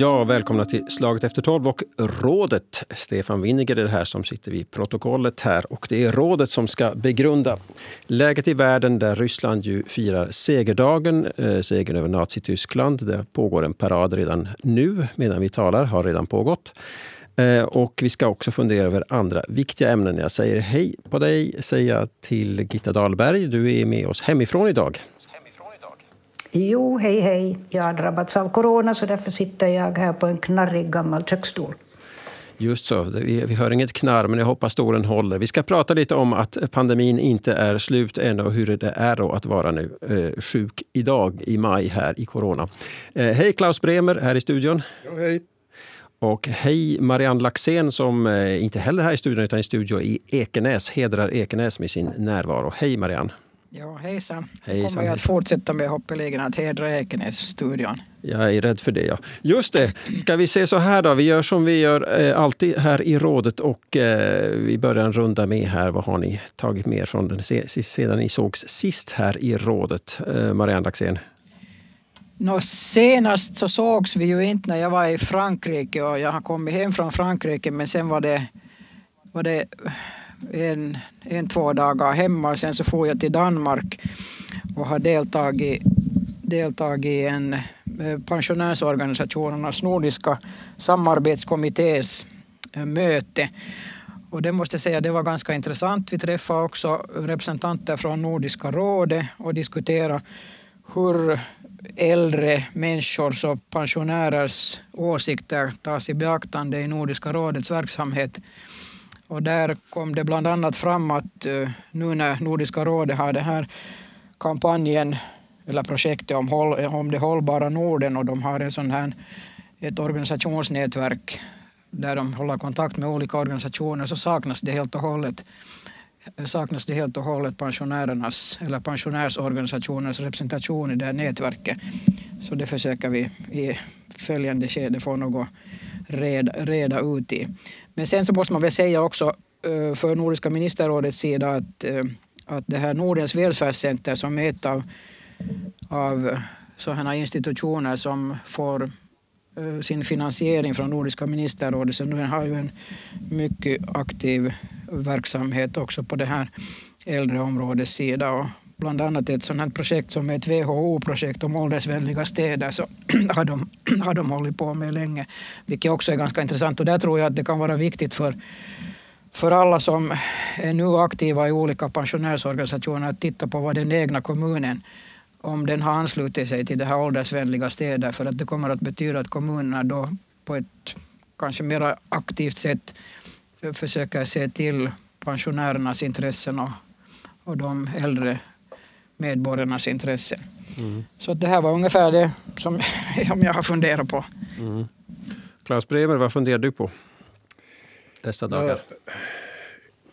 Ja, välkomna till Slaget efter tolv och Rådet. Stefan Winniger är det här som sitter vid protokollet här och det är Rådet som ska begrunda läget i världen där Ryssland ju firar segerdagen, eh, segern över Nazityskland. Det pågår en parad redan nu medan vi talar, har redan pågått. Eh, och vi ska också fundera över andra viktiga ämnen. Jag säger hej på dig, säger jag till Gitta Dahlberg. Du är med oss hemifrån idag. Jo, hej hej. Jag har drabbats av corona så därför sitter jag här på en knarrig gammal köksstol. Just så, vi, vi hör inget knarr men jag hoppas stolen håller. Vi ska prata lite om att pandemin inte är slut än och hur det är att vara nu eh, sjuk idag i maj här i corona. Eh, hej Klaus Bremer här i studion. Ja, hej. Och hej Marianne Laxén som eh, inte heller är här i studion utan i studio i Ekenäs, hedrar Ekenäs med sin närvaro. Hej Marianne! Ja, hejsan. hejsan kommer jag att fortsätta med hoppeligen att hedra Ekenäs-studion. Jag är rädd för det, ja. Just det. Ska vi se så här då? Vi gör som vi gör eh, alltid här i rådet och eh, vi börjar en runda med här. Vad har ni tagit med från den sedan ni sågs sist här i rådet? Eh, Marianne Laxén. Nå, senast så sågs vi ju inte när jag var i Frankrike och jag har kommit hem från Frankrike men sen var det, var det en, en, två dagar hemma och sen så får jag till Danmark och har deltagit, deltagit i en eh, pensionärsorganisationernas nordiska samarbetskommittés eh, möte. Och det måste jag säga, det var ganska intressant. Vi träffade också representanter från Nordiska rådet och diskuterade hur äldre människors och pensionärers åsikter tas i beaktande i Nordiska rådets verksamhet. Och där kom det bland annat fram att eh, nu när Nordiska rådet har den här kampanjen eller projektet om, håll, eh, om det hållbara Norden och de har en sån här, ett organisationsnätverk där de håller kontakt med olika organisationer så saknas det helt och hållet saknas det helt och hållet pensionärernas eller pensionärsorganisationernas representation i det här nätverket. Så det försöker vi i följande skede få något reda, reda ut i. Men sen så måste man väl säga också eh, för Nordiska ministerrådets sida att, eh, att det här Nordens välfärdscenter som är ett av, av sådana institutioner som får eh, sin finansiering från Nordiska ministerrådet så den har ju en mycket aktiv verksamhet också på det här äldreområdets sida. Och bland annat ett sådant här projekt som är ett WHO-projekt om åldersvänliga städer så har de, har de hållit på med länge, vilket också är ganska intressant. Och där tror jag att det kan vara viktigt för, för alla som är nu aktiva i olika pensionärsorganisationer att titta på vad den egna kommunen om den har anslutit sig till det här åldersvänliga städer för att det kommer att betyda att kommunerna då på ett kanske mer aktivt sätt försöker se till pensionärernas intressen och, och de äldre medborgarnas intressen. Mm. Så det här var ungefär det som, som jag har funderat på. Mm. Claes Bremer, vad funderar du på dessa dagar?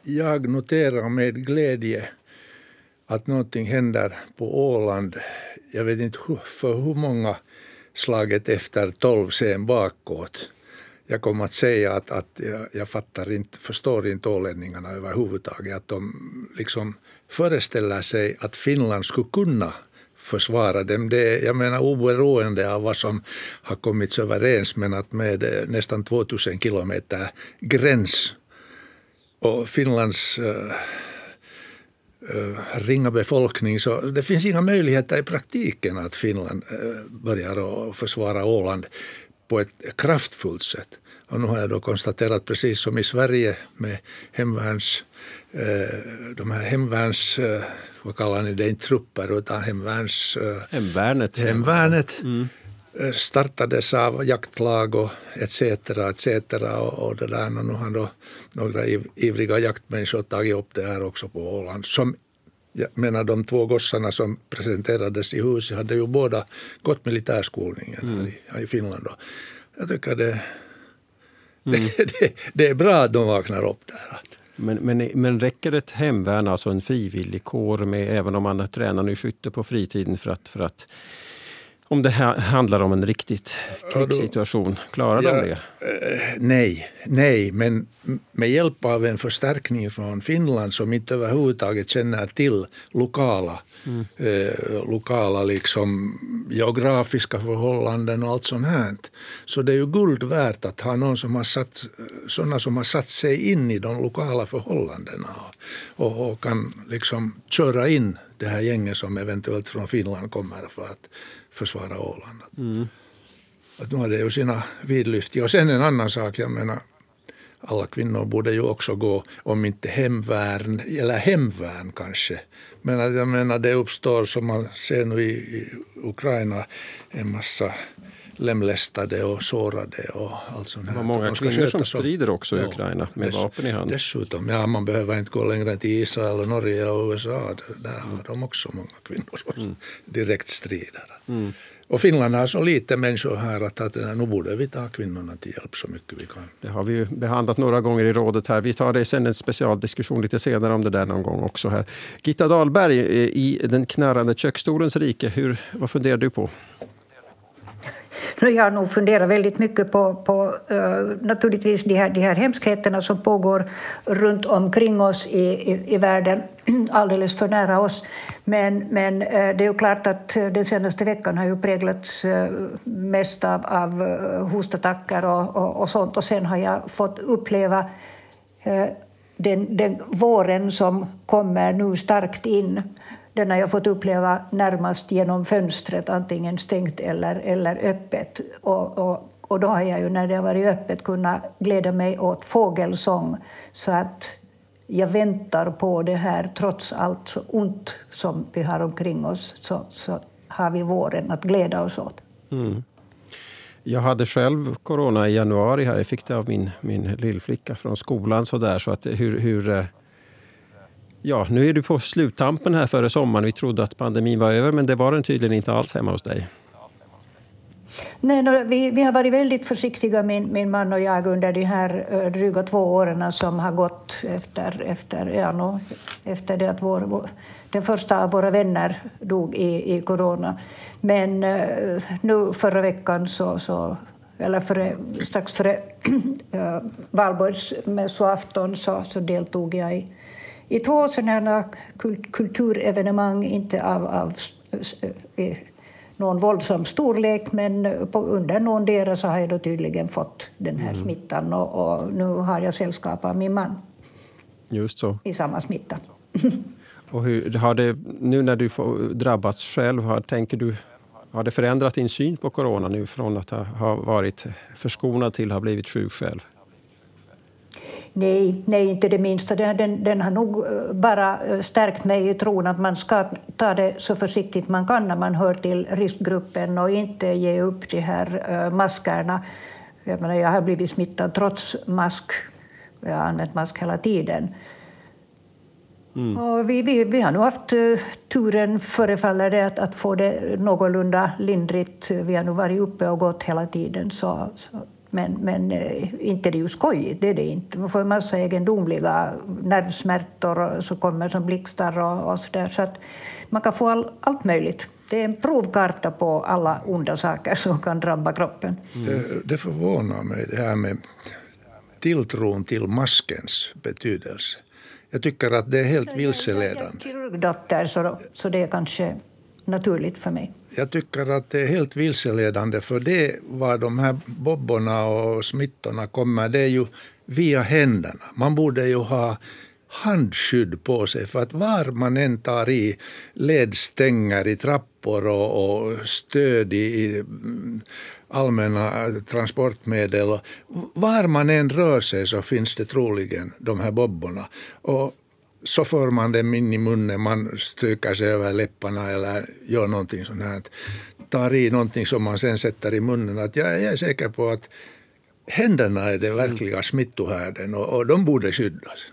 Jag noterar med glädje att någonting händer på Åland. Jag vet inte för hur många slaget efter tolv sen bakåt. Jag kommer att säga att, att jag, jag fattar inte, förstår inte ålänningarna överhuvudtaget. Att de liksom föreställer sig att Finland skulle kunna försvara dem. Det, jag menar oberoende av vad som har kommits överens men att med eh, nästan 2000 kilometer gräns och Finlands äh, äh, ringa befolkning så det finns inga möjligheter i praktiken att Finland äh, börjar försvara Åland på ett kraftfullt sätt. Och nu har jag då konstaterat precis som i Sverige med hemvärns Eh, de här hemvärns, eh, vad kallar ni det, inte trupper utan hemvärns... Eh, hemvärnet. Hemvärnet mm. startades av jaktlag och etc. etc. Och, och det där, och nu har då några ivriga jaktmänniskor tagit upp det här också på Åland. Som, jag menar de två gossarna som presenterades i huset hade ju båda gått militärskolningen mm. här, i, här i Finland. Då. Jag tycker det, mm. det, det, är bra att de vaknar upp där. Men, men, men räcker ett hemvärn, alltså en frivillig kår, med, även om man tränar i skytte på fritiden för att, för att Om det handlar om en riktigt krigssituation, klarar Ja, de det? eh, nej, nej, men med hjälp av en förstärkning från Finland som inte överhuvudtaget känner till lokala, eh, lokala liksom geografiska förhållanden och allt sånt här. Så det är ju guld värt att ha någon som har satt, sådana som har satt sig in i de lokala förhållandena och, och, kan liksom köra in det här gänget som eventuellt från Finland kommer för att försvara Åland. Att nu har det ju sina vidlyftiga. Och sen en annan sak, jag menar alla kvinnor borde ju också gå, om inte hemvärn, eller hemvärn kanske. Men jag menar det uppstår som man ser nu i, Ukraina en massa lemlästade och sårade och allt sånt här. Många De kvinnor som strider också i Ja, Ukraina med dess- vapen i hand. Dessutom, ja man behöver inte gå längre än till Israel och Norge och USA. Där har de också många kvinnor som Mm. direkt strider. Och Finland har så lite människor här att, att nu borde vi ta kvinnorna till hjälp så mycket vi kan. Det har vi ju behandlat några gånger i rådet här. Vi tar det sen en specialdiskussion lite senare om det där någon gång också här. Gitta Dahlberg, eh, i den knarrande köksstolens rike, hur, vad funderar du på? Nu, Jag har nog funderat väldigt mycket på, på eh, naturligtvis de här, de här hemskheterna som pågår runt omkring oss i, i, i världen, alldeles för nära oss. Men, men eh, det är ju klart att eh, den senaste veckan har ju präglats mest av, av hostattacker och, och, och sånt. Och sen har jag fått uppleva den, den våren som kommer nu starkt in den har jag fått uppleva närmast genom fönstret, antingen stängt eller, eller öppet. Och, och, och då har jag ju när det har varit öppet kunnat glädja mig åt fågelsång så att jag väntar på det här, trots allt så ont som vi har omkring oss, så, så har vi våren att glädja oss åt. Mm. Jag hade själv corona i januari. här. Jag fick det av min, min lillflicka från skolan. Så där, så att hur, hur, eh, ja, nu är du på sluttampen här före sommaren. Vi trodde att pandemin var över, men det var den tydligen inte alls hemma hos dig. Nej, no, vi, vi har varit väldigt försiktiga, min, min man och jag, under de här uh, dryga två åren som har gått efter, efter, ja, no, efter det att vår, vår, den första av våra vänner dog i, i corona. Men uh, nu förra veckan, så, så, eller före, strax före eh, uh, valborgsmässoafton, så, så deltog jag i, i två sådana kul- kulturevenemang, inte av, av s- någon våldsam storlek men på, under någon deras så har jag tydligen fått den här smittan och, och nu har jag sällskap av min man Just så. i samma smitta. Och hur, har det, nu när du drabbats själv, har, tänker du, har det förändrat din syn på corona nu från att ha, ha varit förskonad till att ha blivit sjuk själv? Nej, nej, inte det minsta. Den, den, den har nog eh, bara eh, stärkt mig i tron att man ska ta det så försiktigt man kan när man hör till riskgruppen och inte ge upp de här eh, maskerna. Jag, menar, jag har blivit smittad trots mask. Jag har använt mask hela tiden. Och vi, vi, vi har nog haft turen, förefaller det, att, att få det någorlunda lindrigt. Vi har nog varit uppe och gått hela tiden. Så, så. Men, men eh, inte det är ju skojigt, det är det inte. Man får en massa egendomliga nervsmärtor och så kommer som blixtar och, och så där. Så att man kan få all, allt möjligt. Det är en provkarta på alla onda saker som kan drabba kroppen. Det, det förvånar mig det här med tilltron till maskens betydelse. Jag tycker att det är helt Jag är vilseledande. kirurgdotter, så, så det är kanske naturligt för mig. Jag tycker att det är helt vilseledande för det var de här bobborna och smittorna kommer, det är ju via händerna. Man borde ju ha handskydd på sig för att var man än tar i ledstänger i trappor och, och stöd i, i allmänna transportmedel. Var man än rör sig så finns det troligen de här bobborna. Och så får man dem in i munnen, man stryker sig över läpparna eller gör någonting sånt här. Tar i någonting som man sen sätter i munnen. Att jag, jag är säker på att händerna är den verkliga smittohärden och, och de borde skyddas.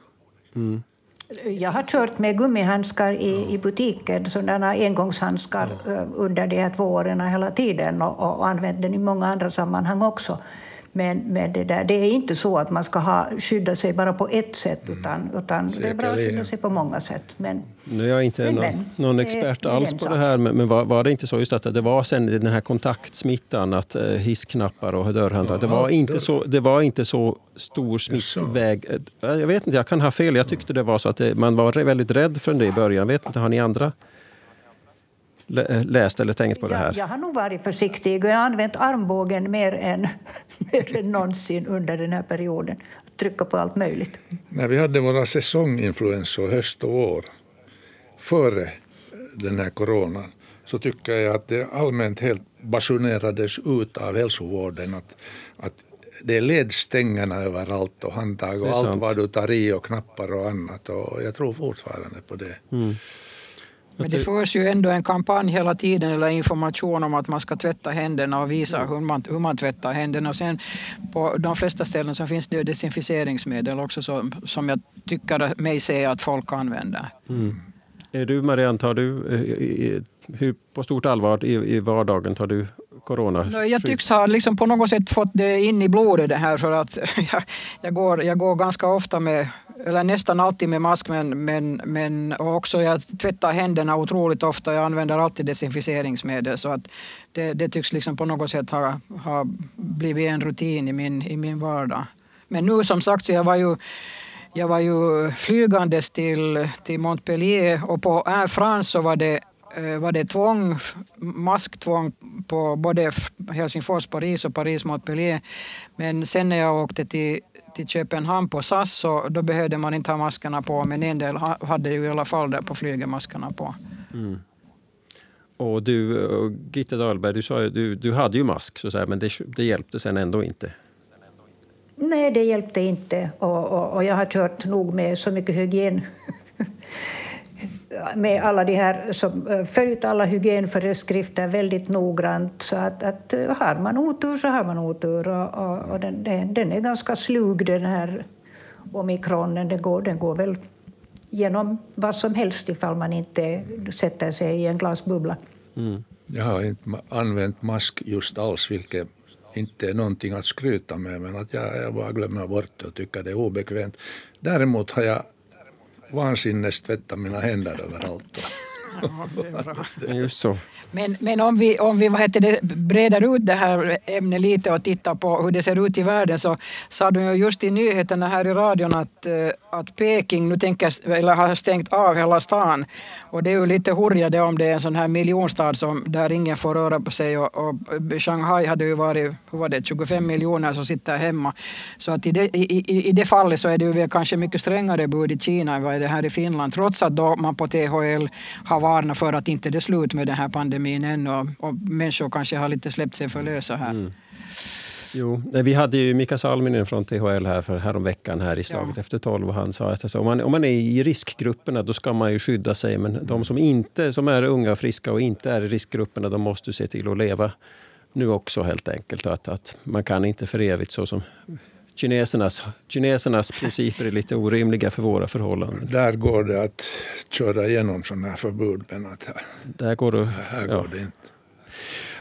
Jag har kört med gummihandskar i, i butiken, sådana engångshandskar eh, under de här två åren hela tiden och, och använt den i många andra sammanhang också. Men, men det, där, det är inte så att man ska ha, skydda sig bara på ett sätt, mm. utan, utan det är bra att skydda sig på många sätt. Men, nu är jag inte men, någon, men, någon expert alls på sak. det här, men, men var, var, det inte så just att det var sen den här kontaktsmittan, att eh, hissknappar och dörrhandtag, det, var inte så, det var inte så stor smittväg. Eh, jag vet inte, jag kan ha fel. Jag tyckte det var så att det, man var väldigt rädd för det i början. Jag vet inte, har ni andra läst eller tänkt på det här? Jag, jag har nog varit försiktig och jag har använt armbågen mer än, mer än någonsin under den här perioden. Trycka på allt möjligt. När vi hade våra säsonginfluensor höst och vår före den här coronan så tycker jag att det allmänt helt basunerades ut av hälsovården att, att det är ledstängerna överallt och handtag och allt sant. vad du tar i och knappar och annat. Och jag tror fortfarande på det. Mm. Men det förs ju ändå en kampanj hela tiden eller information om att man ska tvätta händerna och visa hur man, hur man tvättar händerna. Och sen på de flesta ställen så finns det desinficeringsmedel också så, som jag tycker mig se att folk använder. Mm. Är du Marianne, tar du eh, hur på stort allvar i, i vardagen tar du corona? Jag tycks ha liksom på något sätt fått det in i blodet det här för att jag, jag, går, jag går ganska ofta med, eller nästan alltid med mask men, men, men också jag tvättar händerna otroligt ofta. Jag använder alltid desinficeringsmedel så att det, det tycks liksom på något sätt ha, ha blivit en rutin i min, i min vardag. Men nu som sagt så jag var ju jag var ju flygandes till, till Montpellier och på Air France så var det var det tvång, masktvång på både Helsingfors, Paris och Paris, Montpellier. Men sen när jag åkte till, till Köpenhamn på SAS så då behövde man inte ha maskerna på men en del hade ju i alla fall där på flyget maskerna på. Mm. Och du, Gitta Dahlberg, du, sa, du, du hade ju mask så säga, men det, det hjälpte sen ändå inte? Nej, det hjälpte inte. Och, och, och jag har kört nog med så mycket hygien med alla de här som eh, följt alla hygienföreskrifter väldigt noggrant. Så att, att eh, har man otur så har man otur. Och, och, och den, den, är ganska slug den här omikronen. Den går, den går väl genom vad som helst ifall man inte sätter sig i en glasbubbla. Mm. Jag har inte använt mask just alls, vilket inte är någonting att skryta med, men att jag, jag bara glömmer bort det och tycker det är obekvämt. Däremot har jag vansinnes tvätta mina händer överallt. Ja, Just så. Men, men om vi, om vi vad heter det, breder ut det här ämnet lite och tittar på hur det ser ut i världen så sa du ju just i nyheterna här i radion att, eh, att Peking nu tänker, eller har stängt av hela stan. Och det är ju lite hurjade om det är en sån här miljonstad som, där ingen får röra på sig. Och, och Shanghai hade ju varit hur var det, 25 miljoner som sitter hemma. Så att i, det, i, i, i det fallet så är det ju väl kanske mycket strängare bud i Kina än vad det här i Finland. Trots att då man på THL har varnat för att inte det är slut med den här pandemin än och, och människor kanske har lite släppt sig för lösa här. Mm. Jo, vi hade ju Mika Salminen från THL här för häromveckan här i Slaget ja. efter tolv och han sa att alltså, om, man, om man är i riskgrupperna då ska man ju skydda sig men de som inte som är unga och friska och inte är i riskgrupperna de måste se till att leva nu också helt enkelt. Att, att man kan inte för evigt så som kinesernas, kinesernas principer är lite orimliga för våra förhållanden. Där går det att köra igenom sådana här förbud men att där går det, här går det inte.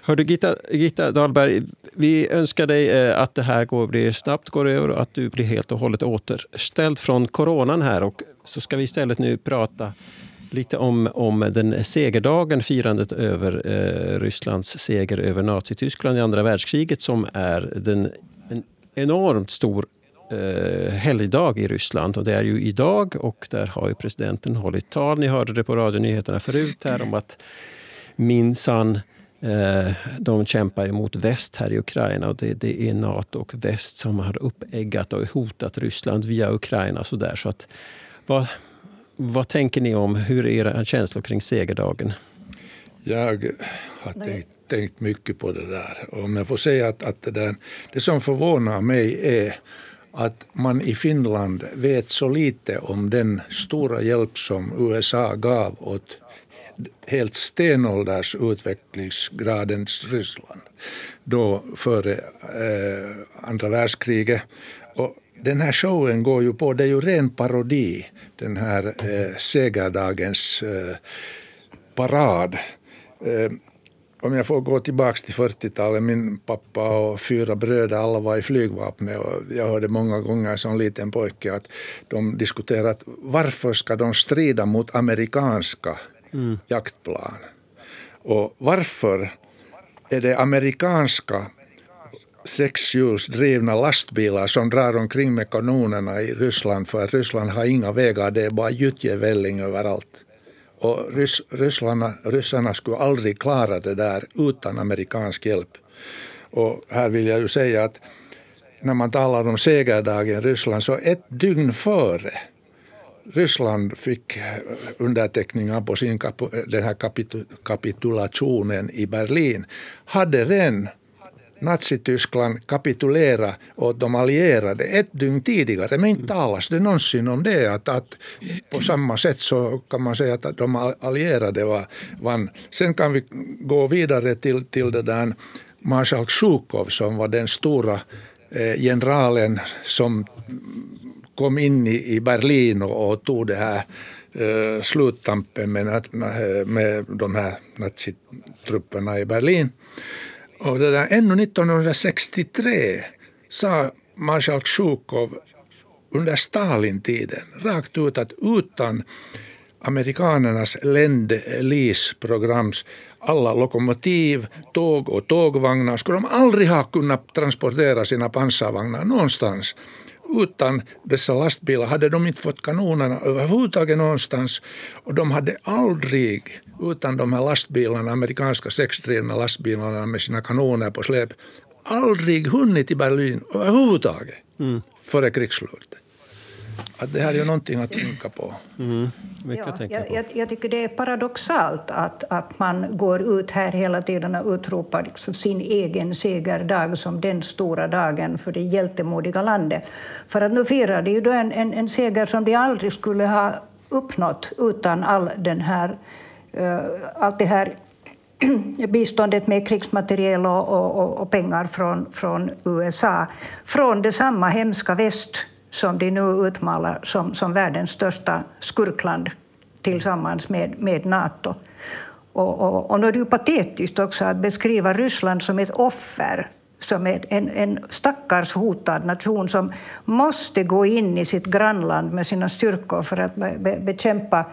Hördu, Gitta, Gitta Dahlberg, vi önskar dig eh, att det här går, blir snabbt går över och att du blir helt och hållet återställd från coronan här. Och så ska vi istället nu prata lite om, om den segerdagen, firandet över eh, Rysslands seger över Nazityskland i andra världskriget som är den, en enormt stor eh, helgdag i Ryssland. Och det är ju idag och där har ju presidenten hållit tal. Ni hörde det på radionyheterna förut här om att minsann Eh, de kämpar emot väst här i Ukraina och det, det, är Nato och väst som har uppeggat och hotat Ryssland via Ukraina. Så där. Så att, vad, vad tänker ni om, hur är era känslor kring segerdagen? Jag har tänkt, tänkt mycket på det där. Om jag får säga att, att det, där, det som förvånar mig är att man i Finland vet så lite om den stora hjälp som USA gav åt helt stenålders utvecklingsgradens Ryssland, då före eh, andra världskriget. Och den här showen går ju på, det är ju ren parodi, den här eh, segerdagens eh, parad. Eh, om jag får gå tillbaka till 40-talet, min pappa och fyra bröder, alla var i flygvapnet och jag hörde många gånger som liten pojke att de diskuterat varför ska de strida mot amerikanska mm. jaktplan? Och varför är det amerikanska sexhjulsdrivna lastbilar som drar omkring med kanonerna i Ryssland för att Ryssland har inga vägar, det är bara gyttjevälling överallt. Och rys, ryssarna, ryssarna skulle aldrig klara det där utan amerikansk hjälp. Och här vill jag ju säga att när man talar om segerdagen Ryssland så ett dygn före Ryssland fick underteckningar på sin den här kapitulationen i Berlin hade den Nazityskland kapitulera åt de allierade ett dygn tidigare, men inte talas det någonsin om det. Att, att på samma sätt så kan man säga att de allierade var, vann. Sen kan vi gå vidare till, till det där Marshal Sjukov som var den stora eh, generalen som kom in i, i Berlin och, och tog det här eh, sluttampen med, med de här nazitrupperna i Berlin. Och det där, ännu 1963 sa marskalk Sjukov under Stalintiden rakt ut att utan amerikanernas Lend-Lease-programs alla lokomotiv, tåg och tågvagnar skulle de aldrig ha kunnat transportera sina pansarvagnar någonstans. Utan dessa lastbilar hade de inte fått kanonerna överhuvudtaget någonstans och de hade aldrig utan de här lastbilarna, amerikanska sexdrivna lastbilarna med sina kanoner på släp, aldrig hunnit till Berlin överhuvudtaget mm. före krigsslutet. Att det här är ju någonting att tänka på. Mm. Ja, jag, jag, jag, tycker det är paradoxalt att, att man går ut här hela tiden och utropar liksom sin egen segerdag som den stora dagen för det hjältemodiga landet. För att nu firar de ju då en, en, en seger som de aldrig skulle ha uppnått utan all den här Eh, allt det här biståndet med krigsmateriel och, och, och, pengar från, från USA från det samma hemska väst som de nu utmalar som, som världens största skurkland tillsammans med, med Nato. Och, och, och nu är det ju patetiskt också att beskriva Ryssland som ett offer som är en, en stackars hotad nation som måste gå in i sitt grannland med sina styrkor för att be, bekämpa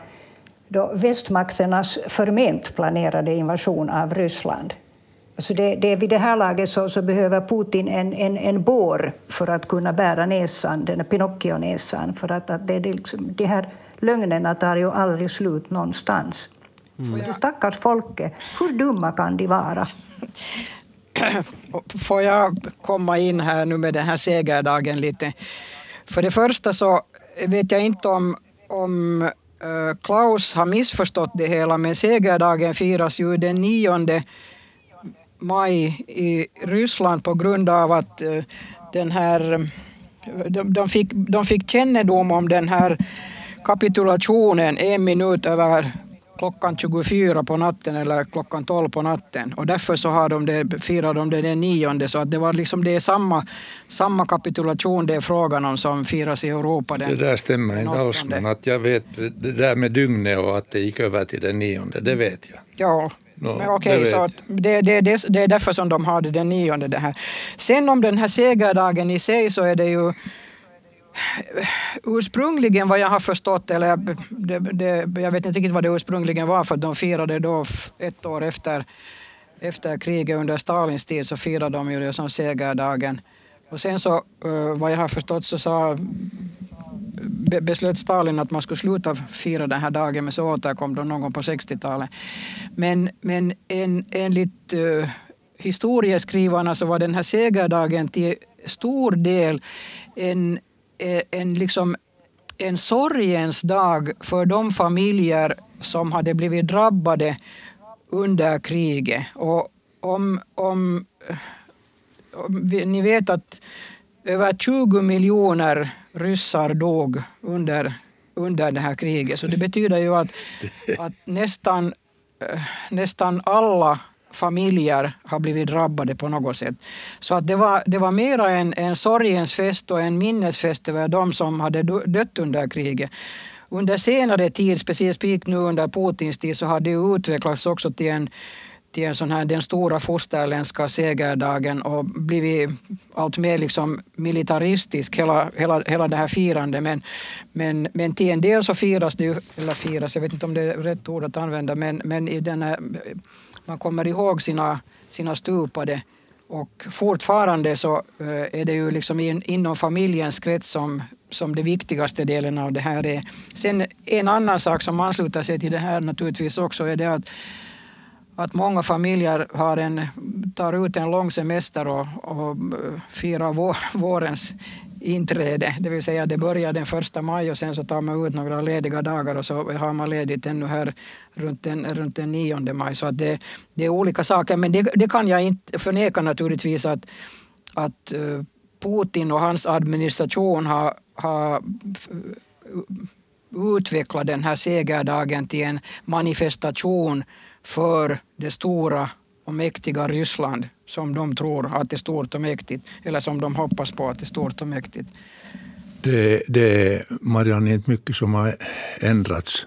då västmakternas förment planerade invasion av Ryssland. Alltså det, det, vid det här laget så, så behöver Putin en, en, en bår för att kunna bära näsan, den Pinocchio-näsan. För att, att det, det liksom, de här lögnerna tar ju aldrig slut någonstans. Mm. Det stackars folket, hur dumma kan de vara? Får jag komma in här nu med den här segerdagen lite? För det första så vet jag inte om, om Eh, Klaus har missförstått det hela, men segerdagen firas ju den 9 maj i Ryssland på grund av att eh, den här, eh, de, de, fick, de fick kännedom om den här kapitulationen en minut över klockan 24 på natten eller klockan 12 på natten. Och därför så har de det, firar de det den nionde. Så att det, var liksom, det är samma, samma kapitulation det är frågan om som firas i Europa. Den, det där stämmer inte alls, men att jag vet det där med dygnet och att det gick över till den nionde, det vet jag. Ja, No, okej, så att det, det, det, det är därför som de har det den nionde. Det här. Sen om den här segerdagen i sig så är det ju ursprungligen vad jag har förstått, eller det, det, jag vet inte riktigt vad det ursprungligen var för de firade då ett år efter, efter kriget under Stalins tid så firade de ju det som segerdagen. Och sen så eh, vad jag har förstått så sa beslöt Stalin att man skulle sluta fira den här dagen men så återkom de någon gång på 60-talet. Men, men en, enligt uh, historieskrivarna så var den här segerdagen till stor del en, en, liksom, en sorgens dag för de familjer som hade blivit drabbade under kriget. Och om, om, om ni vet att över 20 miljoner ryssar dog under, under det här kriget. Så det betyder ju att, att nästan, eh, nästan alla familjer har blivit drabbade på något sätt. Så att det var, det var mera en, en sorgens fest och en minnesfest över de som hade dött under kriget. Under senare tid, speciellt nu under Putins tid, så har det utvecklats också till en till en sån här, den stora fosterländska segerdagen och blivit allt mer liksom militaristisk, hela, hela, hela det här firandet. Men, men, men till en del så firas det eller firas, jag vet inte om det är rätt ord att använda, men, men i den här, man kommer ihåg sina, sina stupade och fortfarande så eh, är det ju liksom in, inom familjens krets som, som det viktigaste delen av det här är. Sen en annan sak som ansluter sig till det här naturligtvis också är det att att många familjer har en, tar ut en lång semester och, och eh, firar vår, vårens inträde. Det vill säga det börjar den första maj och sen så tar man ut några lediga dagar och så har man ledigt ännu här runt den, runt den 9 maj. Så att det, det är olika saker. Men det, det kan jag inte förneka naturligtvis att, att eh, Putin och hans administration har, har eh, utvecklat den här segerdagen till en manifestation för det stora och mäktiga Ryssland som de tror att är stort och mäktigt eller som de hoppas på att är stort och mäktigt. Det, det är Marianne, inte mycket som har ändrats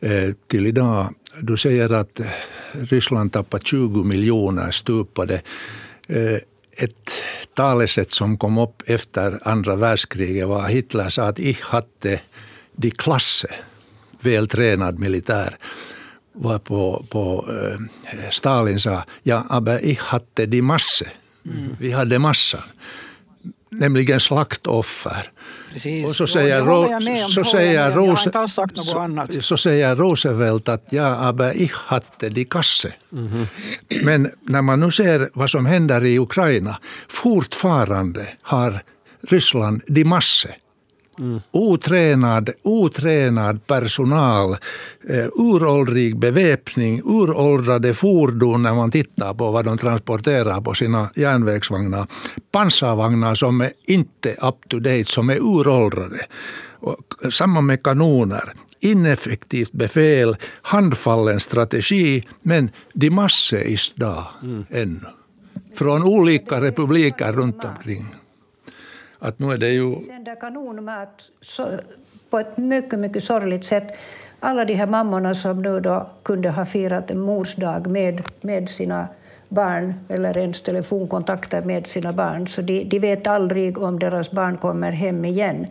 eh, till idag. Du säger att Ryssland tappar 20 miljoner stupade. Eh, ett talesätt som kom upp efter andra världskriget var att Hitler sa att ich hatte die Klasse, vältränad militär var på, på äh, Stalin sa ja, aber ich hatte die Masse. Mm. Vi hade massan. Nämligen slaktoffer. Precis. Och så säger, Ro så, säger Rose så, så, säger Roosevelt att ja, aber ich hatte die Kasse. Mm -hmm. Men när man nu ser vad som händer i Ukraina, fortfarande har Ryssland die Masse. Mm. Otränad, otränad personal, eh, uråldrig beväpning, uråldrade fordon när man tittar på vad de transporterar på sina järnvägsvagnar. Pansarvagnar som är inte up to date, som är uråldrade. Och samma med kanoner. Ineffektivt befäl, handfallen strategi, men de masse is mm. ännu. Från olika republiker runt omkring att nu är det ju... Sänder kanonmat på ett mycket, mycket sorgligt sätt. Alla de här mammorna som nu då kunde ha firat en morsdag med, med sina barn eller ens telefonkontakter med sina barn, så de, de vet aldrig om deras barn kommer hem igen.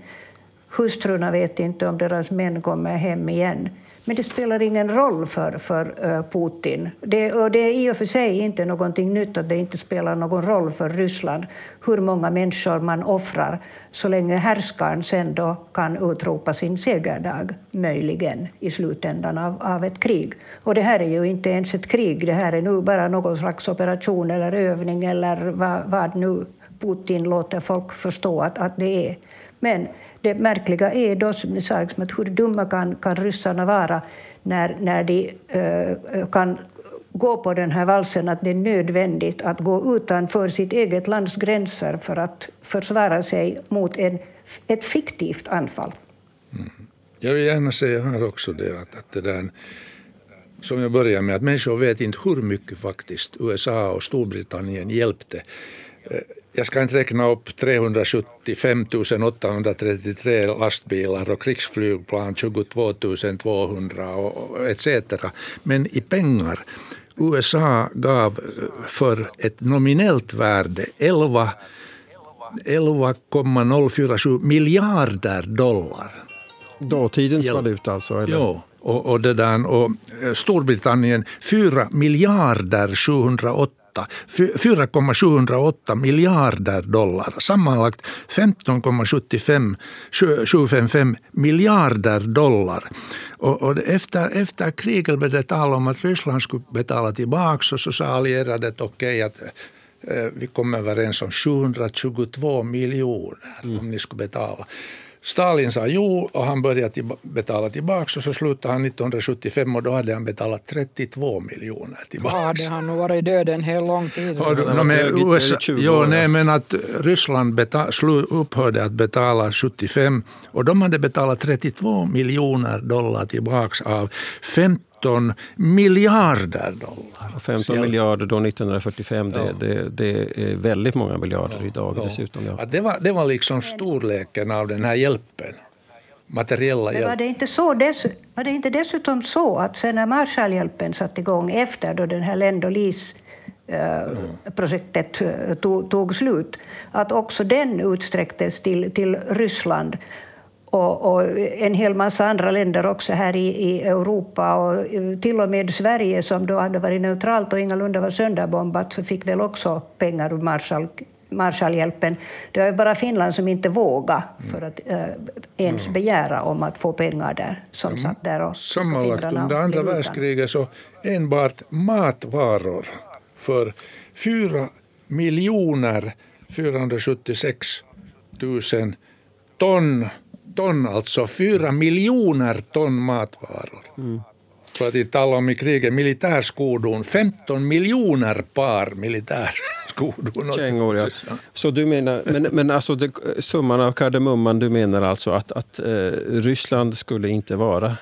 Hustrurna vet inte om deras män kommer hem igen. Men det spelar ingen roll för, för eh, Putin. Det, och det är i och för sig inte någonting nytt att det inte spelar någon roll för Ryssland hur många människor man offrar så länge härskaren sen då kan utropa sin segerdag, möjligen, i slutändan av, av ett krig. Och det här är ju inte ens ett krig, det här är nu bara någon slags operation eller övning eller vad, vad nu Putin låter folk förstå att, att det är. Men det märkliga är då, som ni sa, liksom, att hur dumma kan, kan ryssarna vara när, när de uh, kan gå på den här valsen att det är nödvändigt att gå utanför sitt eget lands gränser för att försvara sig mot en, ett fiktivt anfall. Mm. Jag vill gärna säga här också det att, att det där som jag började med, att människor vet inte hur mycket faktiskt USA och Storbritannien hjälpte eh, jag ska inte räkna upp 375 833 lastbilar och krigsflygplan 22 200 och etc. Men i pengar, USA gav för ett nominellt värde 11 11,047 miljarder dollar. Dåtidens valuta alltså? Eller? Jo, och, och, det där, och Storbritannien 4 miljarder 708 4,708 miljarder dollar. Sammanlagt 15,755 miljarder dollar. Och, och efter, efter kriget blev det tal om att Ryssland skulle betala tillbaka och så sa allierade att okej okay, att eh, vi kom överens om 722 miljoner mm. om ni skulle betala. Stalin sa jo och han började betala tillbaka och så slutade han 1975 och då hade han betalat 32 miljoner tillbaka. Ja, hade han nog varit död en hel lång tid. Och, no, men USA, jo, nej, men att Ryssland betal, upphörde att betala 75 och de hade betalat 32 miljoner dollar tillbaka av 50 15 miljarder dollar. 15 miljarder då 1945, det, ja. det, det, är väldigt många miljarder ja, idag ja. dessutom. Ja. det, var, det var liksom storleken av den här hjälpen. materiella hjälp. Var det, inte så dess, var det inte dessutom så att sen när Marshallhjälpen satte igång efter då den här Lend och projektet tog, tog, slut, att också den utsträcktes till, till Ryssland och, och, en hel massa andra länder också här i, i, Europa och till och med Sverige som då hade varit neutralt och ingalunda var sönderbombat så fick väl också pengar ur Marshall, Marshallhjälpen. Det var bara Finland som inte vågade för att äh, ens mm. begära om att få pengar där, som mm. satt där och Sammanlagt under andra världskriget så enbart matvaror för 4 miljoner 476 000 ton ton, alltså fyra miljoner ton matvaror. Mm. För att inte tala om i kriget militärskordon, 15 miljoner par militärskordon. Kängor, ja. Så du menar, men, men alltså det, summan av kardemumman, du menar alltså att, att eh, Ryssland skulle inte vara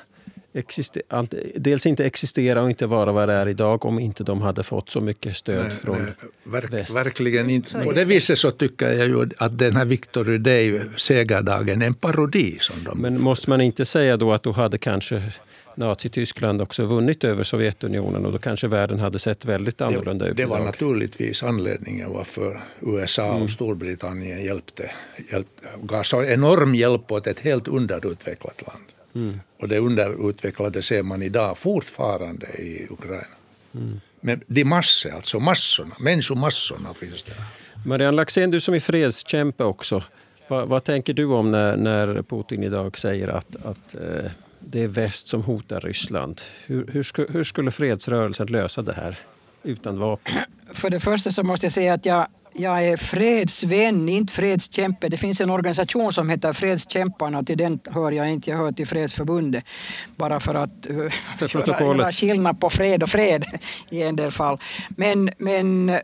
dels inte existera och inte vara vad det är idag om inte de hade fått så mycket stöd nej, från nej, verk, väst. Verkligen inte. På det viset så tycker jag ju att den här Victor Rydey segerdagen är en parodi. Som de Men måste man inte säga då att då hade kanske Nazityskland också vunnit över Sovjetunionen och då kanske världen hade sett väldigt annorlunda ut. Det var naturligtvis anledningen varför USA och mm. Storbritannien hjälpte, hjälpte, gav så enorm hjälp åt ett helt underutvecklat land. Mm. Och det underutvecklade ser man idag fortfarande i Ukraina. Mm. Men de massor, alltså massorna, människomassorna finns där. Marianne Laxén, du som är fredskämpe också. Vad, vad, tänker du om när, när Putin idag säger att, att eh, det är väst som hotar Ryssland? Hur, hur, hur skulle fredsrörelsen lösa det här utan vapen? För det första så måste jag säga att jag jag är fredsvän, inte fredskämpe. Det finns en organisation som heter Fredskämparna och till den hör jag inte. Jag hör till Fredsförbundet. Bara för att uh, för göra skillnad på fred och fred i en del fall. Men, men uh,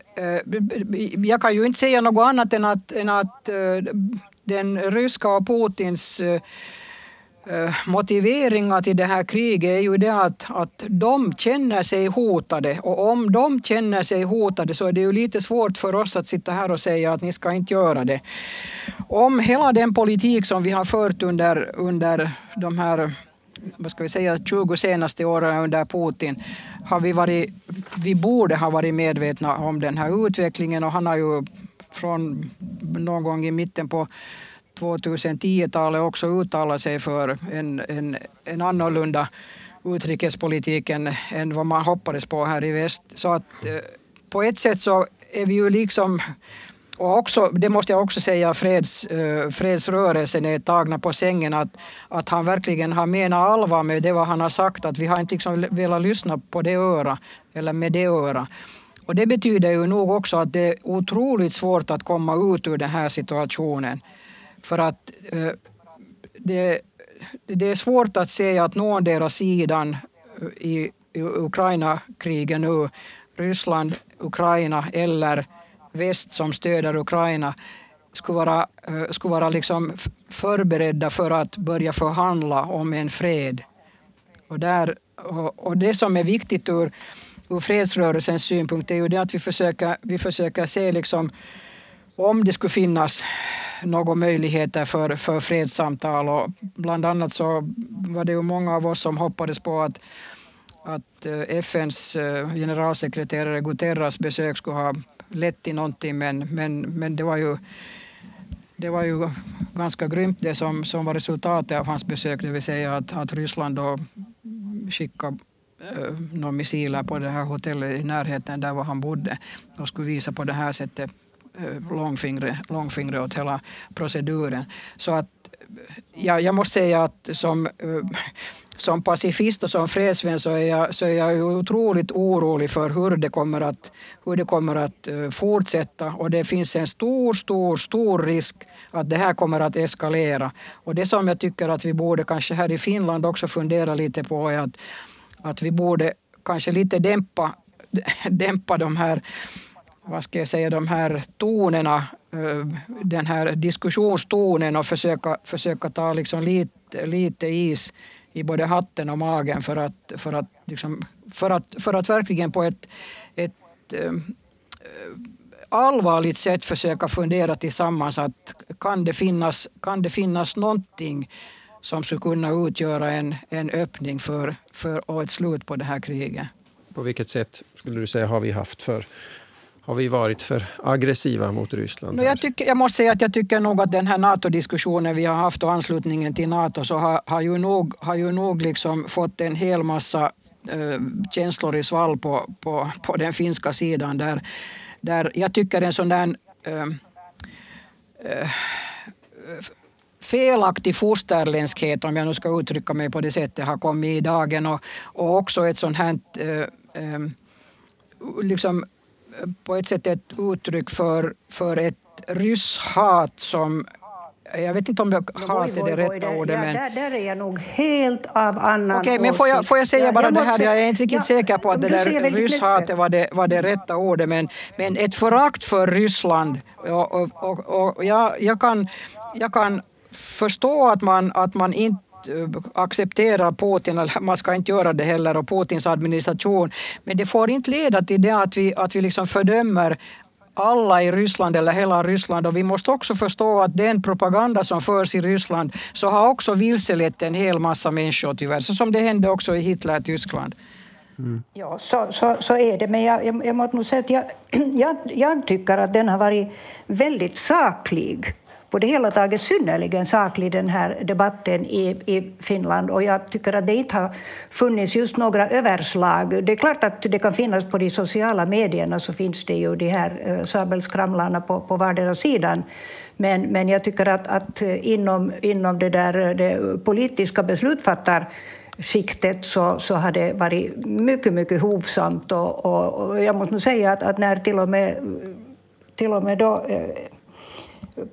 jag kan ju inte säga något annat än att, än att uh, den ryska och Putins Eh, Eh, motiveringar till det här kriget är ju det att, att de känner sig hotade och om de känner sig hotade så är det ju lite svårt för oss att sitta här och säga att ni ska inte göra det. Om hela den politik som vi har fört under, under de här vad ska vi säga, 20 senaste åren under Putin har vi varit, vi borde ha varit medvetna om den här utvecklingen och han har ju från någon gång i mitten på 2010-talet också uttalat sig för en, en, en annorlunda utrikespolitik än, än vad man hoppades på här i väst. Så att eh, på ett sätt så är vi ju liksom och också, det måste jag också säga, freds, uh, fredsrörelsen är tagna på sängen. Att, att han verkligen har menat allvar med det vad han har sagt. Att vi har inte liksom velat lyssna på det öra eller med det öra. Och det betyder ju nog också att det är otroligt svårt att komma ut ur den här situationen. För att eh, det, det är svårt att se att någondera sidan eh, i, i Ukraina-kriget nu, Ryssland, Ukraina eller väst som stöder Ukraina, skulle vara, eh, skulle vara liksom förberedda för att börja förhandla om en fred. Och, där, och det som är viktigt ur, ur fredsrörelsens synpunkt är ju det att vi försöker, vi försöker se liksom, om det skulle finnas några möjligheter för, för fredssamtal. Och bland annat så var det ju många av oss som hoppades på att, att eh, FNs eh, generalsekreterare Guterres besök skulle ha lett till någonting men, men, men det var ju det var ju ganska grymt det som, som var resultatet av hans besök, det vill säga att, att Ryssland då skickade eh, några missiler på det här hotellet i närheten där var han bodde och skulle visa på det här sättet Eh, långfingret, långfingret, åt hela proceduren. Så att eh, ja, jag måste säga att som, eh, som pacifist och som fredsvän så är jag, så är jag otroligt orolig för hur det kommer att, hur det kommer att fortsätta. Och det finns en stor, stor, stor risk att det här kommer att eskalera. Och det som jag tycker att vi borde kanske här i Finland också fundera lite på är att, att vi borde kanske lite dämpa, dämpa de här vad ska jag säga, de här tonerna, eh, den här diskussionstonen och försöka, försöka ta liksom lite, lite is i både hatten och magen för att, för att, liksom, för att, för att verkligen på ett, ett eh, eh, allvarligt sätt försöka fundera tillsammans att kan det finnas, kan det finnas någonting som skulle kunna utgöra en, en öppning för, för och ett slut på det här kriget. På vilket sätt skulle du säga har vi haft för har vi varit för aggressiva mot Ryssland? Jag, tycker, jag måste säga att jag tycker nog att den här NATO-diskussionen vi har haft och anslutningen till NATO så har, har ju nog, har ju nog liksom fått en hel massa äh, känslor i svall på, på, på den finska sidan. Där, där jag tycker en sån där äh, äh, felaktig fosterländskhet, om jag nu ska uttrycka mig på det sättet, har kommit i dagen. Och, och också ett sånt här liksom på ett sätt ett uttryck för, för ett rysshat som jag vet inte om jag hat är det rätta ordet. Ja, där, där är jag nog helt av annan Okej, men får jag, får jag säga ja, bara jag det här, jag är inte riktigt ja, säker på att det där rysshatet var det, var det rätta ordet, men, men ett förakt för Ryssland. Och, och, och, och jag, jag, kan, jag kan förstå att man, att man inte Eh, acceptera Putin, eller man ska inte göra det heller, och Putins administration. Men det får inte leda till det att vi, att vi liksom fördömer alla i Ryssland eller hela Ryssland och vi måste också förstå att den propaganda som förs i Ryssland så har också vilselett en hel massa människor tyvärr, så som det hände också i Hitler-Tyskland. Mm. Ja, så, så, så är det. Men jag, jag, jag måste nog säga att jag, jag, jag tycker att den har varit väldigt saklig på det hela taget synnerligen saklig den här debatten i, i Finland och jag tycker att det inte har funnits just några överslag. Det är klart att det kan finnas på de sociala medierna så finns det ju de här eh, sabelskramlarna på, på vardera sidan men, men jag tycker att, att inom, inom det, där, det politiska beslutsfattarskiktet så, så har det varit mycket, mycket hovsamt. Och, och, och jag måste nog säga att, att när till och med, till och med då, eh,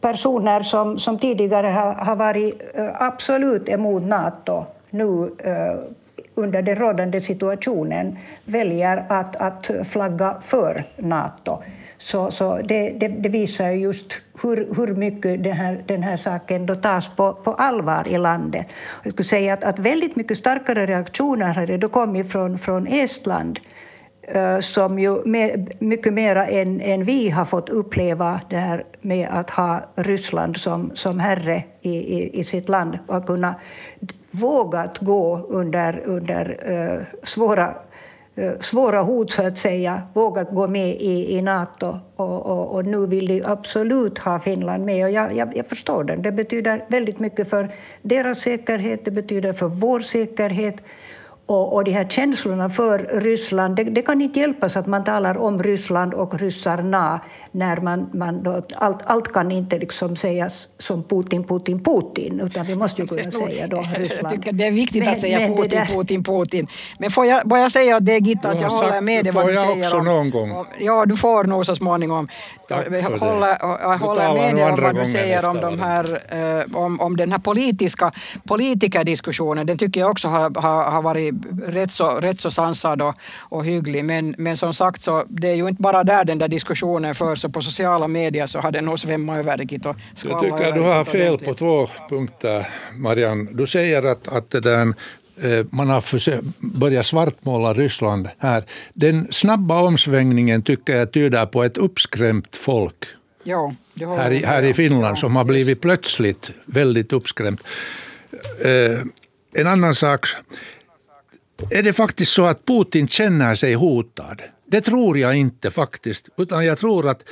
personer som, som tidigare har, har varit eh, absolut emot Nato nu eh, under den rådande situationen väljer att, att flagga för Nato. Så, så det, det, det, visar just hur, hur mycket den här, den här saken då tas på, på allvar i landet. Jag skulle säga att, att väldigt mycket starkare reaktioner har det då kommit från, från Estland Eh, som ju mycket mer än, än vi har fått uppleva det här med att ha Ryssland som, som herre i, i, i sitt land och kunna vågat gå under, under uh, svåra, uh, svåra hot, så att säga, vågat gå med i, i Nato. Och, och, och, nu vill de absolut ha Finland med. Och jag, jag, jag förstår dem. Det betyder väldigt mycket för deras säkerhet, det betyder för vår säkerhet. Och, och de här känslorna för Ryssland, det, det, kan inte hjälpas att man talar om Ryssland och ryssarna när man, man då, allt, allt kan inte liksom sägas som Putin, Putin, Putin, utan vi måste ju kunna säga då Ryssland. Jag tycker det är viktigt men, att säga Putin, där... Putin, Putin. Men får jag bara säga att det är Gitta att jag håller med dig vad du säger. Får jag också någon gång? Ja, du får nog så småningom. Jag håller, jag håller med dig om vad du säger om, de här, eh, om, om den här politiska politikerdiskussionen. Den tycker jag också har, har, har varit rätt så, rätt så sansad och, och hygglig. Men, men som sagt, så, det är ju inte bara där den där diskussionen förs. På sociala medier så har den nog svämmat över och Jag tycker du har fel på två punkter, Marianne. Du säger att, att det där man har börjat svartmåla Ryssland här. Den snabba omsvängningen tycker jag tyder på ett uppskrämt folk. Ja, här, i, här i Finland som har blivit plötsligt väldigt uppskrämt. Eh, en annan sak är det faktiskt så att Putin känner sig hotad? Det tror jag inte faktiskt, utan jag tror att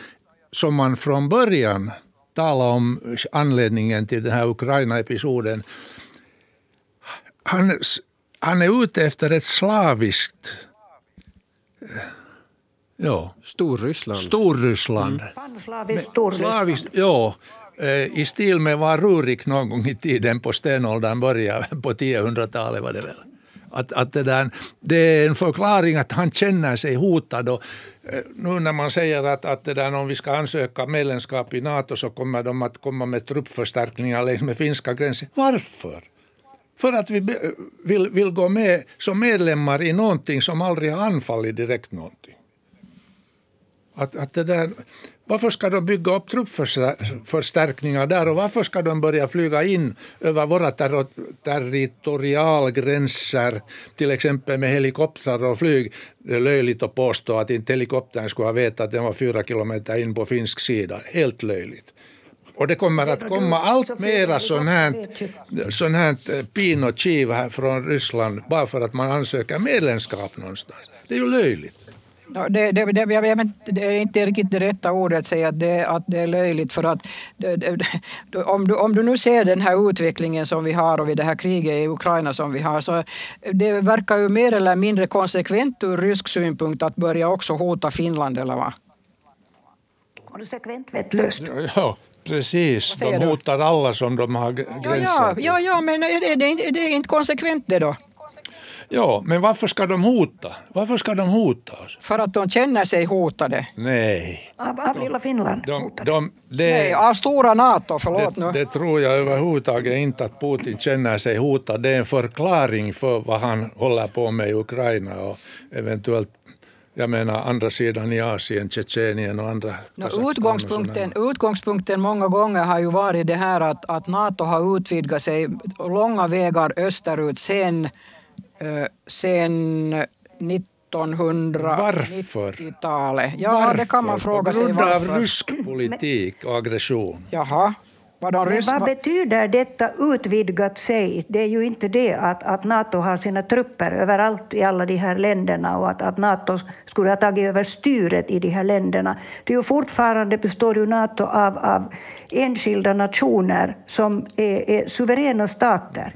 som man från början talade om anledningen till den här Ukraina-episoden. Han, han är ute efter ett slaviskt... Ja. Storryssland. Storryssland. Mm. Slaviskt Storryssland. ja, eh, i stil med vad Rurik någon gång i tiden på stenåldern började, på 1000-talet var det väl. Att, att det, där, det är en förklaring att han känner sig hotad. Och, eh, nu när man säger att, att det där, om vi ska ansöka medlemskap i Nato så kommer de att komma med truppförstärkningar längs med finska gränsen. Varför? För att vi vill, vill gå med som medlemmar i någonting som aldrig har anfallit direkt någonting. Att, att det där, varför ska de bygga upp truppförstärkningar där och varför ska de börja flyga in över våra ter territorialgränser, till exempel med helikoptrar och flyg? Det är löjligt att påstå att inte helikoptern skulle ha vetat att den var fyra kilometer in på finsk sida. Helt löjligt. Och det kommer att komma allt mera sånt här, sån här pin och kiv här från Ryssland bara för att man ansöker medlemskap någonstans. Det är ju löjligt. Ja, det, det, det, jag vet, det är inte riktigt det rätta ordet att säga att det, att det är löjligt för att om, du, om du nu ser den här utvecklingen som vi har och vid det här kriget i Ukraina som vi har så det verkar ju mer eller mindre konsekvent ur rysk synpunkt att börja också hota Finland eller vad? Konsekvent vettlöst. Ja, precis. De hotar alla som de har gränser ja, ja, ja, men är det, det, är det inte konsekvent det då? Ja, men varför ska de hota? Varför ska de hota oss? För att de känner sig hotade. Nej. Av, av lilla Finland de, de, det, Nej, av stora NATO, förlåt det, nu. Det tror jag överhuvudtaget inte att Putin känner sig hotad. Det är en förklaring för vad han håller på med i Ukraina och eventuellt jag menar andra sidan i Asien, Tjetjenien och andra. No, utgångspunkten, och utgångspunkten många gånger har ju varit det här att, att Nato har utvidgat sig långa vägar österut sen Eh, sen 1990-talet. Ja, varför? det kan man fråga sig varför. På grund av rysk politik och aggression. Jaha. Vad, Men vad betyder detta utvidgat sig? Det är ju inte det att, att Nato har sina trupper överallt i alla de här länderna och att, att Nato skulle ha tagit över styret i de här länderna. Det är ju fortfarande består ju Nato av, av enskilda nationer som är, är suveräna stater.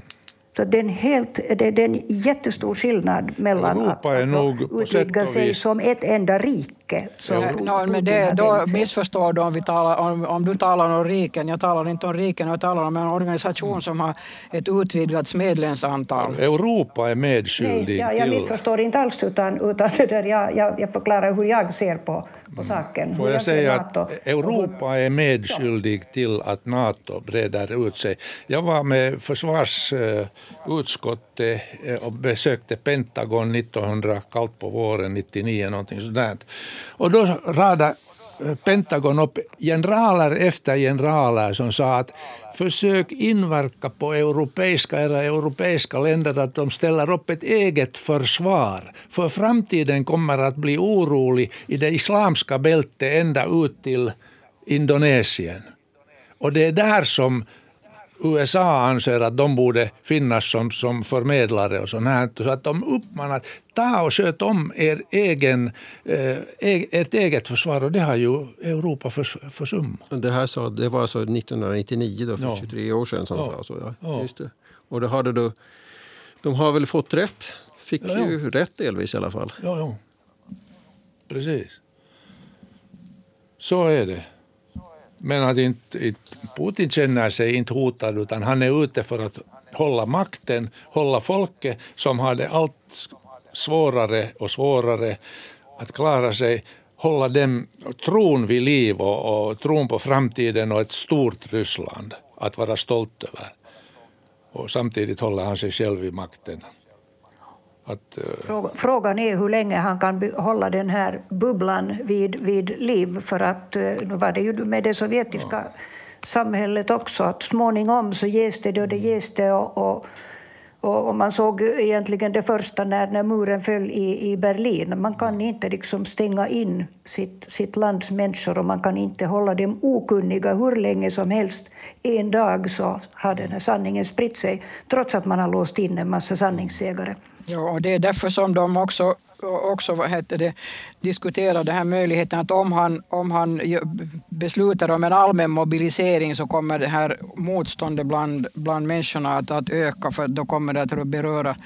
Så det är en, helt, det är en jättestor skillnad mellan Europa att, att utvidga sig som ett enda rike. Som ja, no, men det, då missförstår du om, vi talar, om, om du talar om riken. Jag talar inte om riken, jag talar om en organisation som har ett utvidgat medlemsantal. Europa är medskyldig Nej, jag, jag missförstår inte alls, utan, utan det där, jag, jag, jag förklarar hur jag ser på, på saken. Får jag säga att Europa är medskyldig till att Nato breder ut sig. Jag var med försvarsutskottet eh, och besökte Pentagon 1900, kallt på våren 99, någonting sådant. Och då radade eh, Pentagon upp generaler efter generaler som sa att försök inverka på europeiska, era europeiska länder att de ställer upp ett eget försvar. För framtiden kommer att bli orolig i det islamska bältet ända ut till Indonesien. Och det är där som USA anser att de borde finnas som, som förmedlare och sånt här. Så att de uppmanar ta och sköt om er egen, eh, ert eget försvar och det har ju Europa förs, försummat. Det här sa, det var alltså 1999, då, för ja. 23 år sedan. Som ja. sa så, ja. ja. Just det. Och det hade då, de har väl fått rätt? Fick ja, ju rätt delvis i alla fall. Ja, ja. Precis. Så är det. Men att inte, Putin känner sig inte hotad utan han är ute för att hålla makten, hålla folket som har det allt svårare och svårare att klara sig, hålla dem tron vid liv och, och tron på framtiden och ett stort Ryssland att vara stolt över. Och samtidigt håller han sig själv vid makten. Att, uh... Frågan är hur länge han kan hålla den här bubblan vid, vid liv. För att uh, nu var det ju med det sovjetiska ja. samhället också att småningom så ges det och det ges det. Och, och, och, man såg egentligen det första när, när muren föll i, i Berlin. Man kan inte liksom stänga in sitt, sitt lands människor och man kan inte hålla dem okunniga hur länge som helst. En dag så har den här sanningen spritt sig trots att man har låst in en massa sanningssägare. Ja, och det är därför som de också, också vad heter det, diskuterar den här möjligheten att om han, om han beslutar om en allmän mobilisering så kommer det här motståndet bland, bland människorna att, att öka för då kommer det att beröra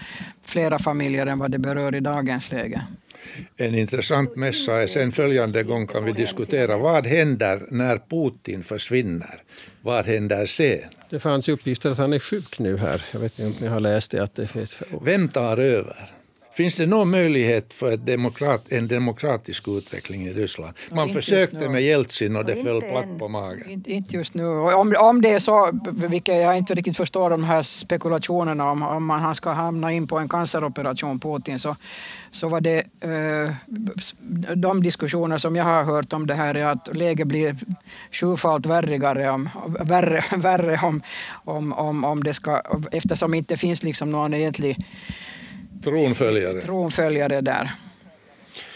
flera familjer än vad det berör i dagens läge. En intressant mässa sen följande gång kan vi diskutera vad händer när Putin försvinner? Vad händer sen? Det fanns uppgifter att han är sjuk nu här. Jag vet inte om ni har läst det. Att det finns... Vem tar över? Finns det någon möjlighet för demokrat, en demokratisk utveckling i Ryssland? Man ja, försökte med Jeltsin och det föll platt på magen. Inte, inte just nu. Om, om det är så, vilket jag inte riktigt förstår de här spekulationerna om, om man, han ska hamna in på en canceroperation, Putin, så, så var det eh, de diskussioner som jag har hört om det här är att läget blir sjufalt värre om, värre, värre om, om, om, om det ska, eftersom det inte finns liksom någon egentlig Tronföljare. Tronföljare där.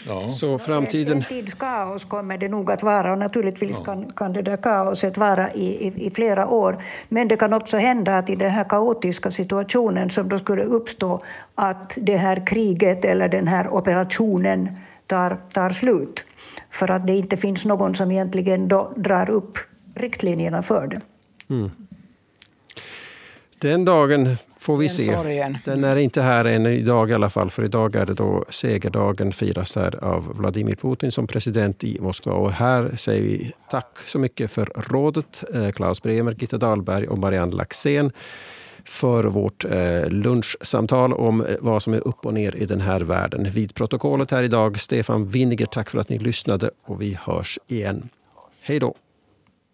Ja. Så framtiden... En tids kaos kommer det nog att vara och naturligtvis kan, kan det där kaoset vara i, i, i, flera år. Men det kan också hända att i den här kaotiska situationen som då skulle uppstå att det här kriget eller den här operationen tar, tar slut. För att det inte finns någon som egentligen då drar upp riktlinjerna för det. Mm. Den dagen får vi se. Den är inte här än idag i alla fall, för idag är det då segerdagen firas här av Vladimir Putin som president i Moskva. Och här säger vi tack så mycket för rådet, eh, Klaus Bremer, Gitta Dahlberg och Marianne Laxén för vårt eh, lunchsamtal om vad som är upp och ner i den här världen. Vid protokollet här idag, Stefan Winniger, tack för att ni lyssnade och vi hörs igen. Hej då!